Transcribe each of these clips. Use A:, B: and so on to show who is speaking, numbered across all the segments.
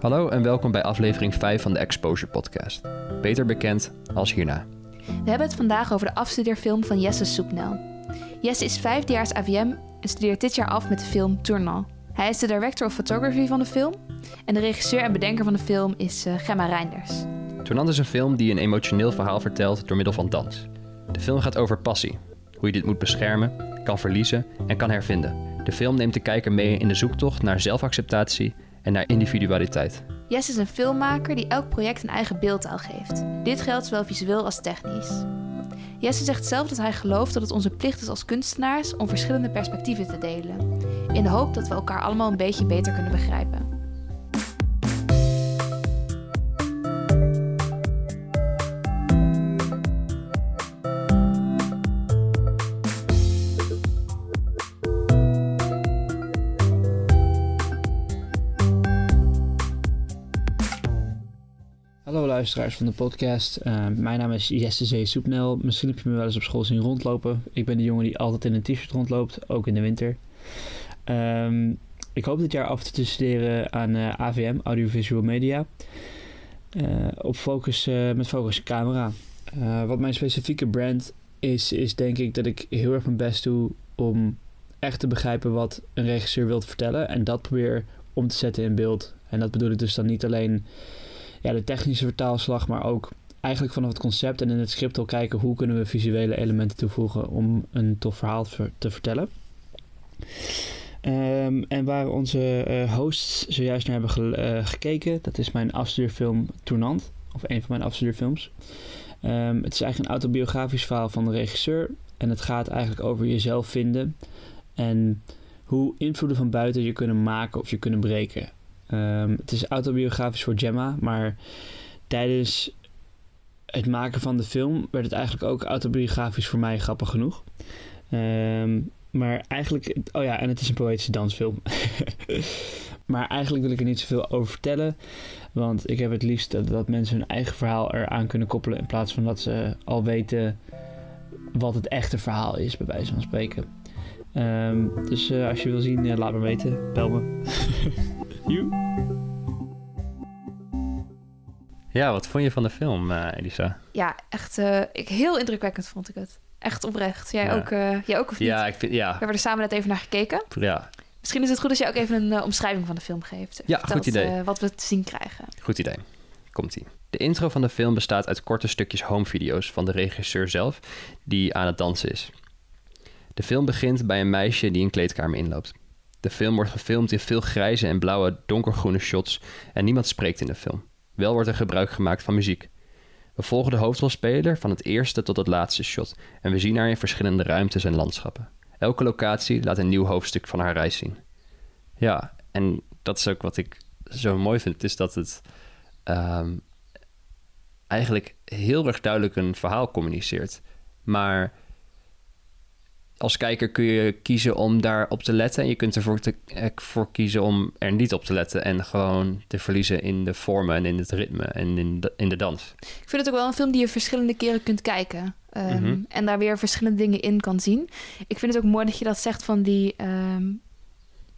A: Hallo en welkom bij aflevering 5 van de Exposure Podcast. Beter bekend als hierna.
B: We hebben het vandaag over de afstudeerfilm van Jesse Soepnel. Jesse is vijfdejaars AVM en studeert dit jaar af met de film Tournant. Hij is de director of photography van de film en de regisseur en bedenker van de film is uh, Gemma Reinders.
A: Tournant is een film die een emotioneel verhaal vertelt door middel van dans. De film gaat over passie, hoe je dit moet beschermen, kan verliezen en kan hervinden. De film neemt de kijker mee in de zoektocht naar zelfacceptatie en naar individualiteit.
B: Jess is een filmmaker die elk project een eigen beeldtaal geeft. Dit geldt zowel visueel als technisch. Jesse zegt zelf dat hij gelooft dat het onze plicht is als kunstenaars om verschillende perspectieven te delen, in de hoop dat we elkaar allemaal een beetje beter kunnen begrijpen.
C: Luisteraars van de podcast. Eh, mijn naam is Jesse Zee Soepnel. Misschien heb je me wel eens op school zien rondlopen. Ik ben de jongen die altijd in een t-shirt rondloopt, ook in de winter. Ehm, ik hoop dit jaar af te studeren aan uh, eh, AVM, Audiovisual Media. Uh, op focus, met focus camera. wat mijn specifieke brand is, is denk ik dat ik heel erg mijn best doe om echt te begrijpen wat een regisseur wil vertellen. En dat probeer om te zetten in beeld. En dat bedoel ik dus dan niet alleen ja, de technische vertaalslag, maar ook eigenlijk vanaf het concept en in het script al kijken hoe kunnen we visuele elementen toevoegen om een tof verhaal te vertellen. Um, en waar onze uh, hosts zojuist naar hebben uh, gekeken, dat is mijn afstudeerfilm Tournant, of een van mijn afstudeerfilms. Um, het is eigenlijk een autobiografisch verhaal van de regisseur en het gaat eigenlijk over jezelf vinden en hoe invloeden van buiten je kunnen maken of je kunnen breken. Um, het is autobiografisch voor Gemma, maar tijdens het maken van de film werd het eigenlijk ook autobiografisch voor mij, grappig genoeg. Um, maar eigenlijk, oh ja, en het is een poëtische dansfilm. maar eigenlijk wil ik er niet zoveel over vertellen. Want ik heb het liefst dat, mensen hun eigen verhaal eraan kunnen koppelen. In plaats van dat ze al weten wat het echte verhaal is, bij wijze van spreken. Um, dus uh, als je wil zien, uh, laat me weten. Bel me.
A: Ja, wat vond je van de film, uh, Elisa?
B: Ja, echt uh, ik, heel indrukwekkend vond ik het. Echt oprecht. Jij, ook, uh, jij ook of niet?
A: Ja, ik vind, ja.
B: We hebben er samen net even naar gekeken.
A: Ja.
B: Misschien is het goed als je ook even een omschrijving van de film geeft.
A: Ja, goed idee.
B: wat we te zien krijgen.
A: Goed idee. Komt-ie. De intro van de film bestaat uit korte stukjes homevideo's van de regisseur zelf, die aan het dansen is. De film begint bij een meisje die een kleedkamer inloopt. De film wordt gefilmd in veel grijze en blauwe donkergroene shots en niemand spreekt in de film. Wel wordt er gebruik gemaakt van muziek. We volgen de hoofdrolspeler van het eerste tot het laatste shot en we zien haar in verschillende ruimtes en landschappen. Elke locatie laat een nieuw hoofdstuk van haar reis zien. Ja, en dat is ook wat ik zo mooi vind, is dat het ehm, eigenlijk heel erg duidelijk een verhaal communiceert. Maar als kijker kun je kiezen om daarop te letten. En je kunt ervoor te, eh, voor kiezen om er niet op te letten. En gewoon te verliezen in de vormen en in het ritme en in de, in de dans.
B: Ik vind het ook wel een film die je verschillende keren kunt kijken. Ehm, mhm. En daar weer verschillende dingen in kan zien. Ik vind het ook mooi dat je dat zegt van die, ehm,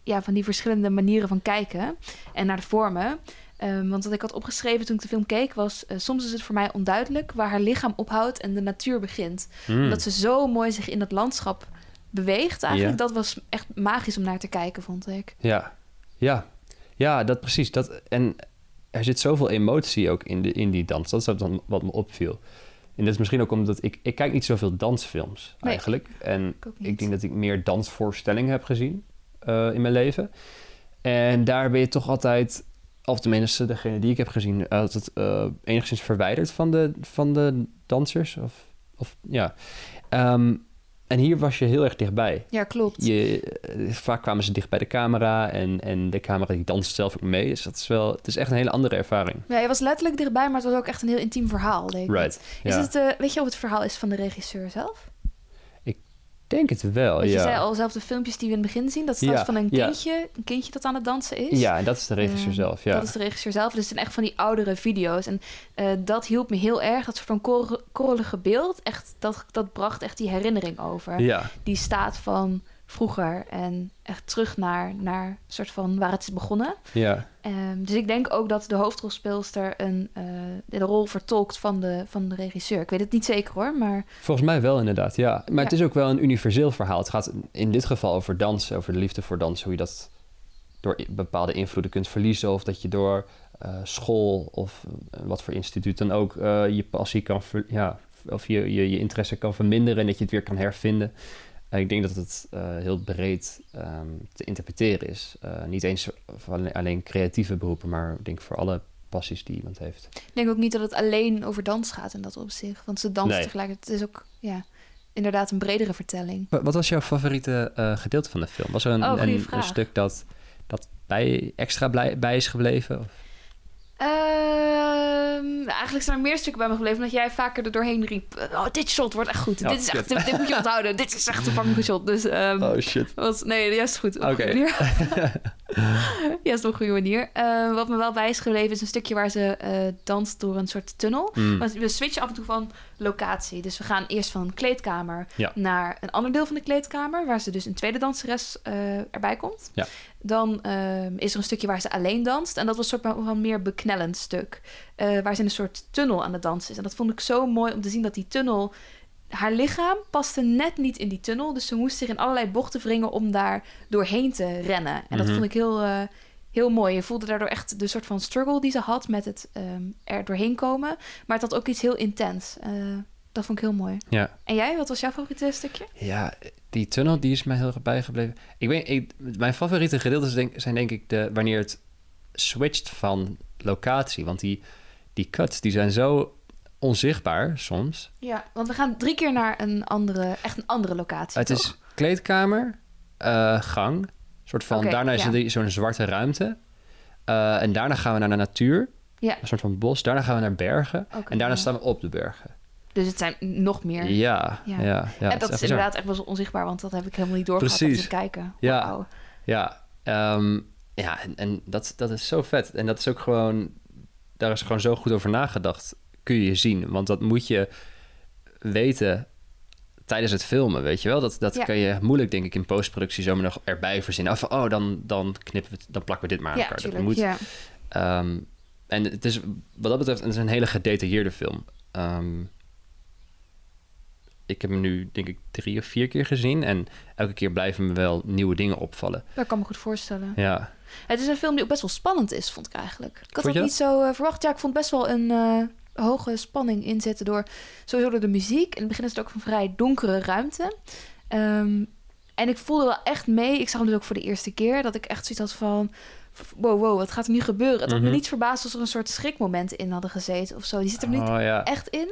B: ja, van die verschillende manieren van kijken. En naar de vormen. Um, want wat ik had opgeschreven toen ik de film keek was... Uh, soms is het voor mij onduidelijk waar haar lichaam ophoudt en de natuur begint. Mm. Omdat ze zo mooi zich in dat landschap beweegt eigenlijk. Dat was echt magisch om naar te kijken, vond ik.
A: Ja, ja. Ja, dat precies. Dat, en er zit zoveel emotie ook in, de, in die dans. Dat is dan wat me opviel. En dat is misschien ook omdat ik... Ik kijk niet zoveel dansfilms eigenlijk. En ik, denk dat ik meer dansvoorstellingen heb gezien uh, in mijn leven. En daar ben je toch altijd of tenminste degene die ik heb gezien, altijd uh, enigszins verwijderd van de, van de dansers. Of, of ja. Um, en hier was je heel erg dichtbij.
B: Ja, klopt.
A: Je, eh, vaak kwamen ze dicht bij de camera en, en de camera die danste zelf ook mee. Dus dat is wel, het is echt een hele andere ervaring.
B: Ja, je was letterlijk dichtbij, maar het was ook echt een heel intiem verhaal, denk ik.
A: Right,
B: is het, uh, weet je of het verhaal is van de regisseur zelf?
A: Denk het wel,
B: Want
A: je
B: zei al zelf de filmpjes die we in het begin zien. Dat staat ja, van een kindje, een kindje dat aan het dansen is.
A: Ja, en dat is de regisseur uh, zelf, ja.
B: Dat is de regisseur zelf. Dus het zijn echt van die oudere video's. En uh, dat hielp me heel erg. Dat soort van kor korrelige beeld. Echt, dat, dat bracht echt die herinnering over.
A: Ja.
B: Die staat van vroeger en echt terug naar, naar soort van waar het is begonnen.
A: Ja.
B: Ehm, dus ik denk ook dat de hoofdrolspeelster een, eh, de rol vertolkt van de, van de regisseur. Ik weet het niet zeker hoor, maar
A: Volgens mij wel inderdaad, ja. Maar het is ook wel een universeel verhaal. Het gaat in dit geval over dansen, over de liefde voor dansen. Hoe je dat door bepaalde invloeden kunt verliezen. Of dat je door eh, school of eh, wat voor instituut dan ook je passie kan... ver- ja, of je, je, je interesse kan verminderen en dat je het weer kan hervinden. En ik denk dat het eh, heel breed ehm, te interpreteren is. Eh, niet eens van alleen creatieve beroepen, maar ik denk voor alle passies die iemand heeft.
B: ik denk ook niet dat het alleen over dans gaat in dat opzicht. Want ze dansen
A: Nee.
B: tegelijkertijd. Het is ook ja, inderdaad een bredere vertelling.
A: Wa- Wat was jouw favoriete eh, gedeelte van de film? Was er een,
B: Oh,
A: een, een stuk dat, dat bij, extra blij, bij is gebleven? Of?
B: Ehm, eigenlijk zijn er meer stukken bij me gebleven dat jij vaker er doorheen riep. Oh, dit shot wordt echt goed.
A: Oh,
B: dit, is echt, dit moet je onthouden. dit is echt een fucking shot. Dus ehm,
A: shit.
B: was, nee, juist goed.
A: Oké.
B: juist op een goede manier. Eh, wat me wel bij is gebleven is een stukje waar ze eh, danst door een soort tunnel.
A: Mm.
B: Want we switchen af en toe van locatie. Dus we gaan eerst van een kleedkamer
A: Ja.
B: naar een ander deel van de kleedkamer, waar ze dus een tweede danseres eh, erbij komt.
A: Ja.
B: Dan ehm, is er een stukje waar ze alleen danst. En dat was een soort van meer beknellend stuk. eh, waar ze in een soort tunnel aan het dansen is. En dat vond ik zo mooi om te zien dat die tunnel. Haar lichaam paste net niet in die tunnel. Dus ze moest zich in allerlei bochten wringen om daar doorheen te rennen. En dat
A: Mhm.
B: vond ik heel, eh, heel mooi. Je voelde daardoor echt de soort van struggle die ze had met het ehm, er doorheen komen. Maar het had ook iets heel intens. Dat vond ik heel mooi.
A: Ja.
B: En jij, wat was jouw favoriete stukje?
A: ja, die tunnel die is mij heel erg bijgebleven. Ik weet, ik, mijn favoriete gedeeltes denk, zijn denk ik de, wanneer het switcht van locatie. Want die, die cuts die zijn zo onzichtbaar soms.
B: Ja, want we gaan drie keer naar een andere, echt een andere locatie.
A: Het
B: toch?
A: is kleedkamer, eh, gang. Soort van, daarna is
B: ja.
A: er zo'n zwarte ruimte. Eh, en daarna gaan we naar de natuur.
B: Ja.
A: Een soort van bos. Daarna gaan we naar bergen. En daarna
B: ja.
A: staan we op de bergen.
B: Dus het zijn nog meer.
A: Ja, ja,
B: Ja.
A: ja.
B: en dat is inderdaad echt wel onzichtbaar, want dat heb ik helemaal niet doorgehad
A: Precies.
B: het kijken.
A: Ja. Ja, ehm, ja en, en dat, dat is zo vet. En dat is ook gewoon... Daar is gewoon zo goed over nagedacht. Kun je zien. Want dat moet je weten tijdens het filmen, weet je wel? Dat, dat
B: Ja.
A: kan je moeilijk, denk ik, in postproductie zomaar nog erbij verzinnen. Of, oh, dan, dan knippen we het, dan plakken we dit maar aan
B: Ja,
A: elkaar. Dat moet,
B: Ja.
A: Ehm, en het is, wat dat betreft, het is een hele gedetailleerde film. Ehm, ik heb hem nu, denk ik, drie of vier keer gezien. En elke keer blijven me wel nieuwe dingen opvallen.
B: Dat kan me goed voorstellen.
A: Ja,
B: Het is een film die ook best wel spannend is, vond ik eigenlijk. Ik had
A: Vond je
B: dat niet zo eh, verwacht. Ja, ik vond best wel een eh, hoge spanning inzetten door sowieso door de muziek. In het begin is het ook een vrij donkere ruimte. Ehm, en ik voelde wel echt mee, ik zag hem dus ook voor de eerste keer, dat ik echt zoiets had van... Wow, wow, wat gaat er nu gebeuren? Het had me
A: Mhm.
B: niet verbaasd als er een soort schrikmomenten in hadden gezeten of zo. Die zitten er niet
A: oh, ja.
B: echt in.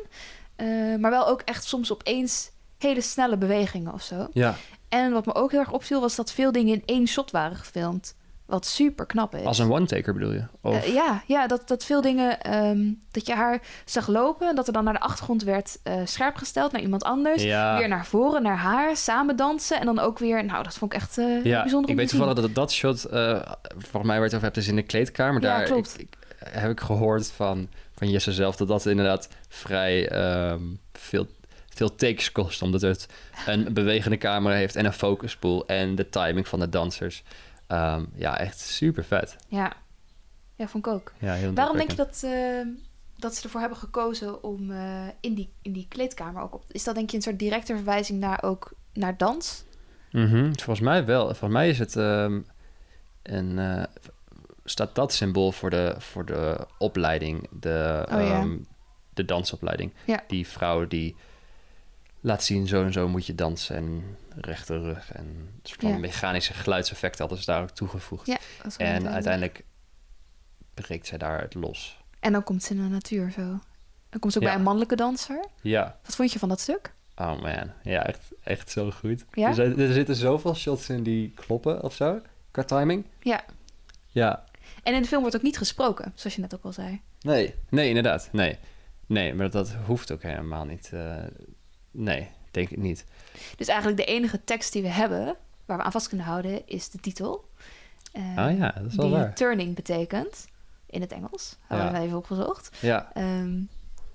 B: Eh, maar wel ook echt soms opeens hele snelle bewegingen of zo.
A: ja.
B: En wat me ook heel erg opviel, was dat veel dingen in één shot waren gefilmd. Wat super knap is.
A: Als een one-taker bedoel je? Of,
B: Eh, ja, ja dat, dat veel dingen... ehm, dat je haar zag lopen... en dat er dan naar de achtergrond werd eh, scherp gesteld naar iemand anders.
A: ja,
B: Weer naar voren, naar haar, samen dansen. En dan ook weer... Nou, dat vond ik echt
A: ja.
B: bijzonder
A: ik weet toevallig dat dat shot, volgens mij waar je het over hebt, is in de kleedkamer.
B: Ja,
A: Daar
B: klopt.
A: Ik, ik- heb ik gehoord van, van Jesse zelf dat dat inderdaad vrij ehm, veel, veel takes kost. Omdat het een bewegende camera heeft en een focuspool en de timing van de dansers. Ehm, ja, echt super vet.
B: Ja. ja, vond ik ook.
A: Ja, heel
B: Waarom denk je dat, eh, dat ze ervoor hebben gekozen om eh, in, die, in die kleedkamer ook op... Is dat denk je een soort directe verwijzing naar ook naar dans?
A: Mhm, Volgens mij wel. Volgens mij is het ehm, een, eh, staat dat symbool voor de, voor de opleiding, de,
B: Oh ja.
A: ehm, de dansopleiding.
B: Ja.
A: Die vrouw die laat zien, zo en zo moet je dansen en rechte rug en een soort van
B: Ja.
A: mechanische geluidseffecten hadden ze daar ook toegevoegd. En
B: duidelijk.
A: uiteindelijk breekt zij daar het los.
B: En dan komt ze in de natuur zo. Dan komt ze ook bij een mannelijke danser.
A: Ja,
B: Wat vond je van dat stuk?
A: oh man. Ja, echt, echt zo goed.
B: Ja?
A: Er, er zitten zoveel shots in die kloppen of zo, qua timing.
B: Ja.
A: Ja,
B: En in de film wordt ook niet gesproken, zoals je net ook al zei.
A: Nee, nee, inderdaad. Nee, nee maar dat hoeft ook helemaal niet. eh, nee, denk ik niet.
B: Dus eigenlijk de enige tekst die we hebben, waar we aan vast kunnen houden, is de titel. Eh,
A: Ah ja, dat is wel
B: die
A: waar.
B: turning betekent, in het Engels. Hebben
A: Ja.
B: we even opgezocht.
A: Ja,
B: Ehm,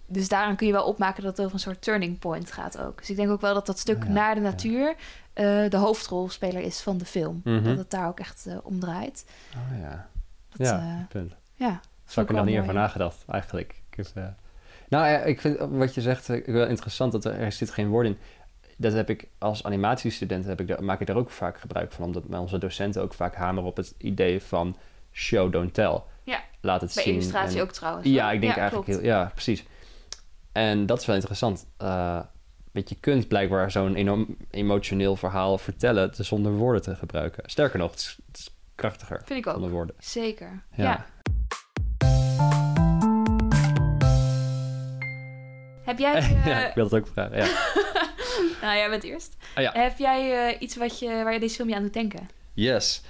B: dus daaraan kun je wel opmaken dat het over een soort turning point gaat ook. Dus ik denk ook wel dat dat stuk
A: Ja,
B: naar de
A: ja.
B: natuur eh, de hoofdrolspeler is van de film.
A: Mhm.
B: Dat het daar ook echt om draait.
A: Oh ja.
B: Dat,
A: Ja,
B: eh,
A: punt.
B: ja.
A: Zou ik er nog niet over nagedacht, eigenlijk. Ik heb, eh, Nou ja, ik vind wat je zegt eh, wel interessant, dat er, er zit geen woord in. Dat heb ik als animatiestudent, heb ik daar, maak ik daar ook vaak gebruik van. Omdat onze docenten ook vaak hameren op het idee van show, don't tell.
B: Ja,
A: Laat het
B: Bij
A: zien.
B: illustratie
A: en-
B: ook trouwens.
A: Ja, ik denk eigenlijk
B: klopt.
A: heel... Ja, precies. En dat is wel interessant. Eh weet je, kunt blijkbaar zo'n enorm emotioneel verhaal vertellen... te- zonder woorden te gebruiken. Sterker nog, het is, het is krachtiger
B: Vind ik ook.
A: woorden.
B: Zeker.
A: Ja.
B: Ja. Heb jij... eh,
A: ja, ik wil het ook vragen, ja.
B: nou, jij bent eerst.
A: Ah, ja.
B: Heb jij eh, iets wat je, waar je deze film je aan doet denken?
A: Yes.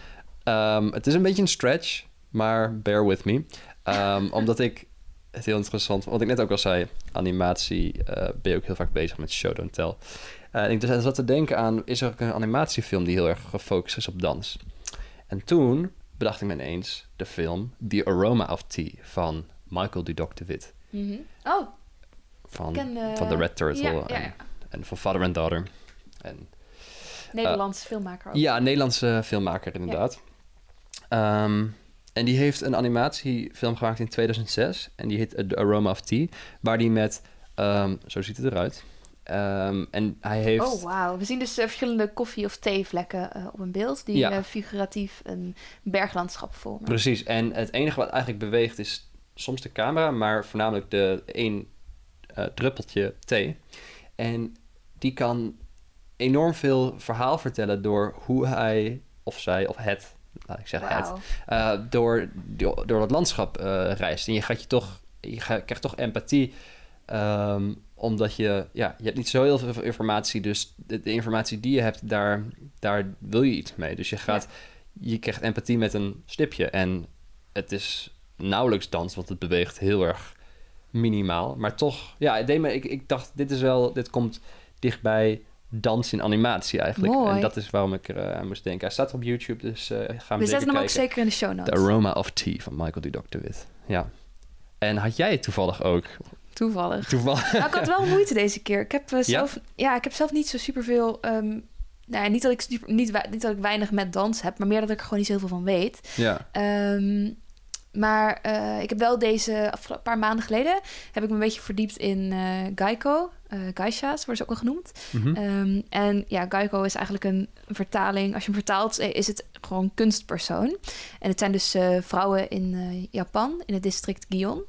A: Ehm, het is een beetje een stretch, maar bear with me. Ehm, omdat ik het heel interessant Wat ik net ook al zei, animatie eh, ben je ook heel vaak bezig met show, don't tell. Eh, ik dus zat te denken aan, is er ook een animatiefilm die heel erg gefocust is op dans? En toen bedacht ik me ineens de film The Aroma of Tea van Michael Dudok de Wit.
B: Oh,
A: Van,
B: ken... eh,
A: van The Red Turtle
B: Ja, ja,
A: en,
B: ja.
A: en van Father and Daughter. En
B: Nederlandse filmmaker ook.
A: Ja, Nederlandse filmmaker inderdaad. Ehm, en die heeft een animatiefilm gemaakt in 2006. En die heet The Aroma of Tea. Waar die met... ehm, zo ziet het eruit. Ehm, en hij heeft...
B: Oh, wauw. We zien dus eh, verschillende koffie- of theevlekken eh, op een beeld... die
A: Ja.
B: eh, figuratief een berglandschap vormen.
A: Precies. En het enige wat eigenlijk beweegt is soms de camera... maar voornamelijk de één druppeltje thee. En die kan enorm veel verhaal vertellen... door hoe hij of zij of het... Laat ik zeggen het... Door, door, dat landschap reist. En je gaat je toch, je krijgt toch empathie. ehm, omdat je, ja, je hebt niet zo heel veel informatie. Dus de, de informatie die je hebt, daar, daar wil je iets mee. Dus je gaat, je krijgt empathie met een stipje. En het is nauwelijks dans, want het beweegt heel erg minimaal. Maar toch, ja, het deed me, ik, ik dacht, dit is wel, dit komt dichtbij dans in animatie eigenlijk.
B: Mooi.
A: En dat is waarom ik er eh, aan moest denken. Hij staat op YouTube, dus eh gaan we,
B: We zetten hem ook zeker in de show
A: The
B: notes.
A: Aroma of Tea van Michael Dudok de Wit. Ja. En had jij toevallig ook?
B: Toevallig.
A: Toevallig.
B: Nou, ik had wel moeite deze keer. Ik heb, eh, zelf, ja? ik heb zelf niet zo superveel... ehm nou ja, niet, dat ik super, niet, niet dat ik weinig met dans heb, maar meer dat ik er gewoon niet zoveel van weet.
A: ja.
B: Ehm, maar eh, ik heb wel deze afgelo- paar maanden geleden heb ik me een beetje verdiept in eh Geico. eh Geisha's worden ze ook wel genoemd.
A: Mhm.
B: Ehm, en ja, Geico is eigenlijk een vertaling. Als je hem vertaalt, is het gewoon kunstpersoon. En het zijn dus eh, vrouwen in eh, Japan, in het district Gion.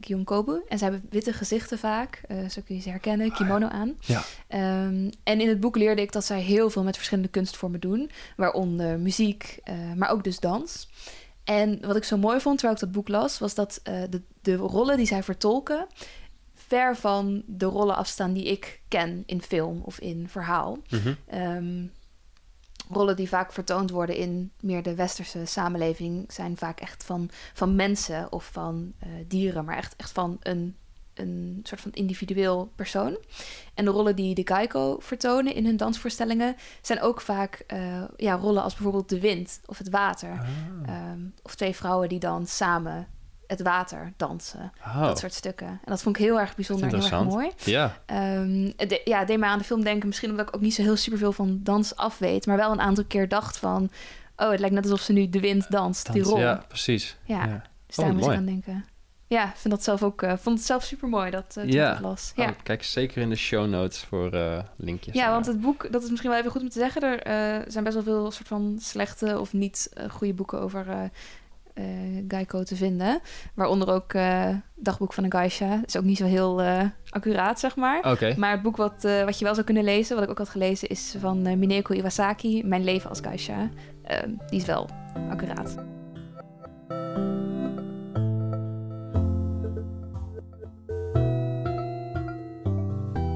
B: Gyeongkobu. En ze hebben witte gezichten vaak. eh, zo kun je ze herkennen, kimono aan.
A: Ja.
B: Ehm, en in het boek leerde ik dat zij heel veel met verschillende kunstvormen doen. Waaronder muziek, eh, maar ook dus dans. En wat ik zo mooi vond terwijl ik dat boek las... was dat eh, de, de rollen die zij vertolken... ver van de rollen afstaan die ik ken in film of in verhaal.
A: Mhm.
B: Ehm, rollen die vaak vertoond worden in meer de westerse samenleving zijn vaak echt van, van mensen of van eh, dieren, maar echt, echt van een, een soort van individueel persoon. En de rollen die de Geico vertonen in hun dansvoorstellingen zijn ook vaak eh, ja, rollen als bijvoorbeeld de wind of het water.
A: Ah.
B: Ehm, of twee vrouwen die dan samen het water dansen.
A: Oh.
B: Dat soort stukken. En dat vond ik heel erg bijzonder en heel erg mooi.
A: Ja.
B: Ehm, de- ja, deed mij aan de film denken. Misschien omdat ik ook niet zo heel superveel van dans af weet. Maar wel een aantal keer dacht van... Oh, het lijkt net alsof ze nu de wind danst, die
A: Dans,
B: rol.
A: Ja, precies.
B: Ja.
A: Ja.
B: Dus daar
A: Oh,
B: moest ik aan denken. Ja, ik vind dat zelf ook... eh, vond het zelf super mooi dat toen
A: Ja.
B: ik las.
A: Oh,
B: Ja.
A: kijk zeker in de show notes voor eh, linkjes.
B: ja, want het boek, dat is misschien wel even goed om te zeggen. Er zijn best wel veel soort van slechte of niet goede boeken over Geico te vinden. Waaronder ook eh Dagboek van een Geisha. is ook niet zo heel eh, accuraat, zeg maar.
A: Oké.
B: Maar het boek wat, eh, wat je wel zou kunnen lezen, wat ik ook had gelezen, is van eh, Mineko Iwasaki, Mijn leven als Geisha. Eh, die is wel accuraat.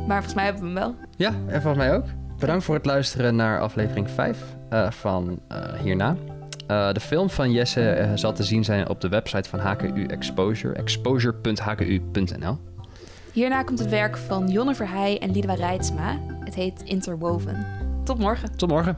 B: Maar volgens mij hebben we hem wel.
A: Ja, en volgens mij ook. Bedankt voor het luisteren naar aflevering 5 eh, van eh, hierna. Eh, de film van Jesse eh, zal te zien zijn op de website van HKU Exposure, exposure.hku.nl.
B: Hierna komt het werk van Jonne Verheij en Liedwa Reitsma. Het heet Interwoven. Tot morgen.
A: Tot morgen.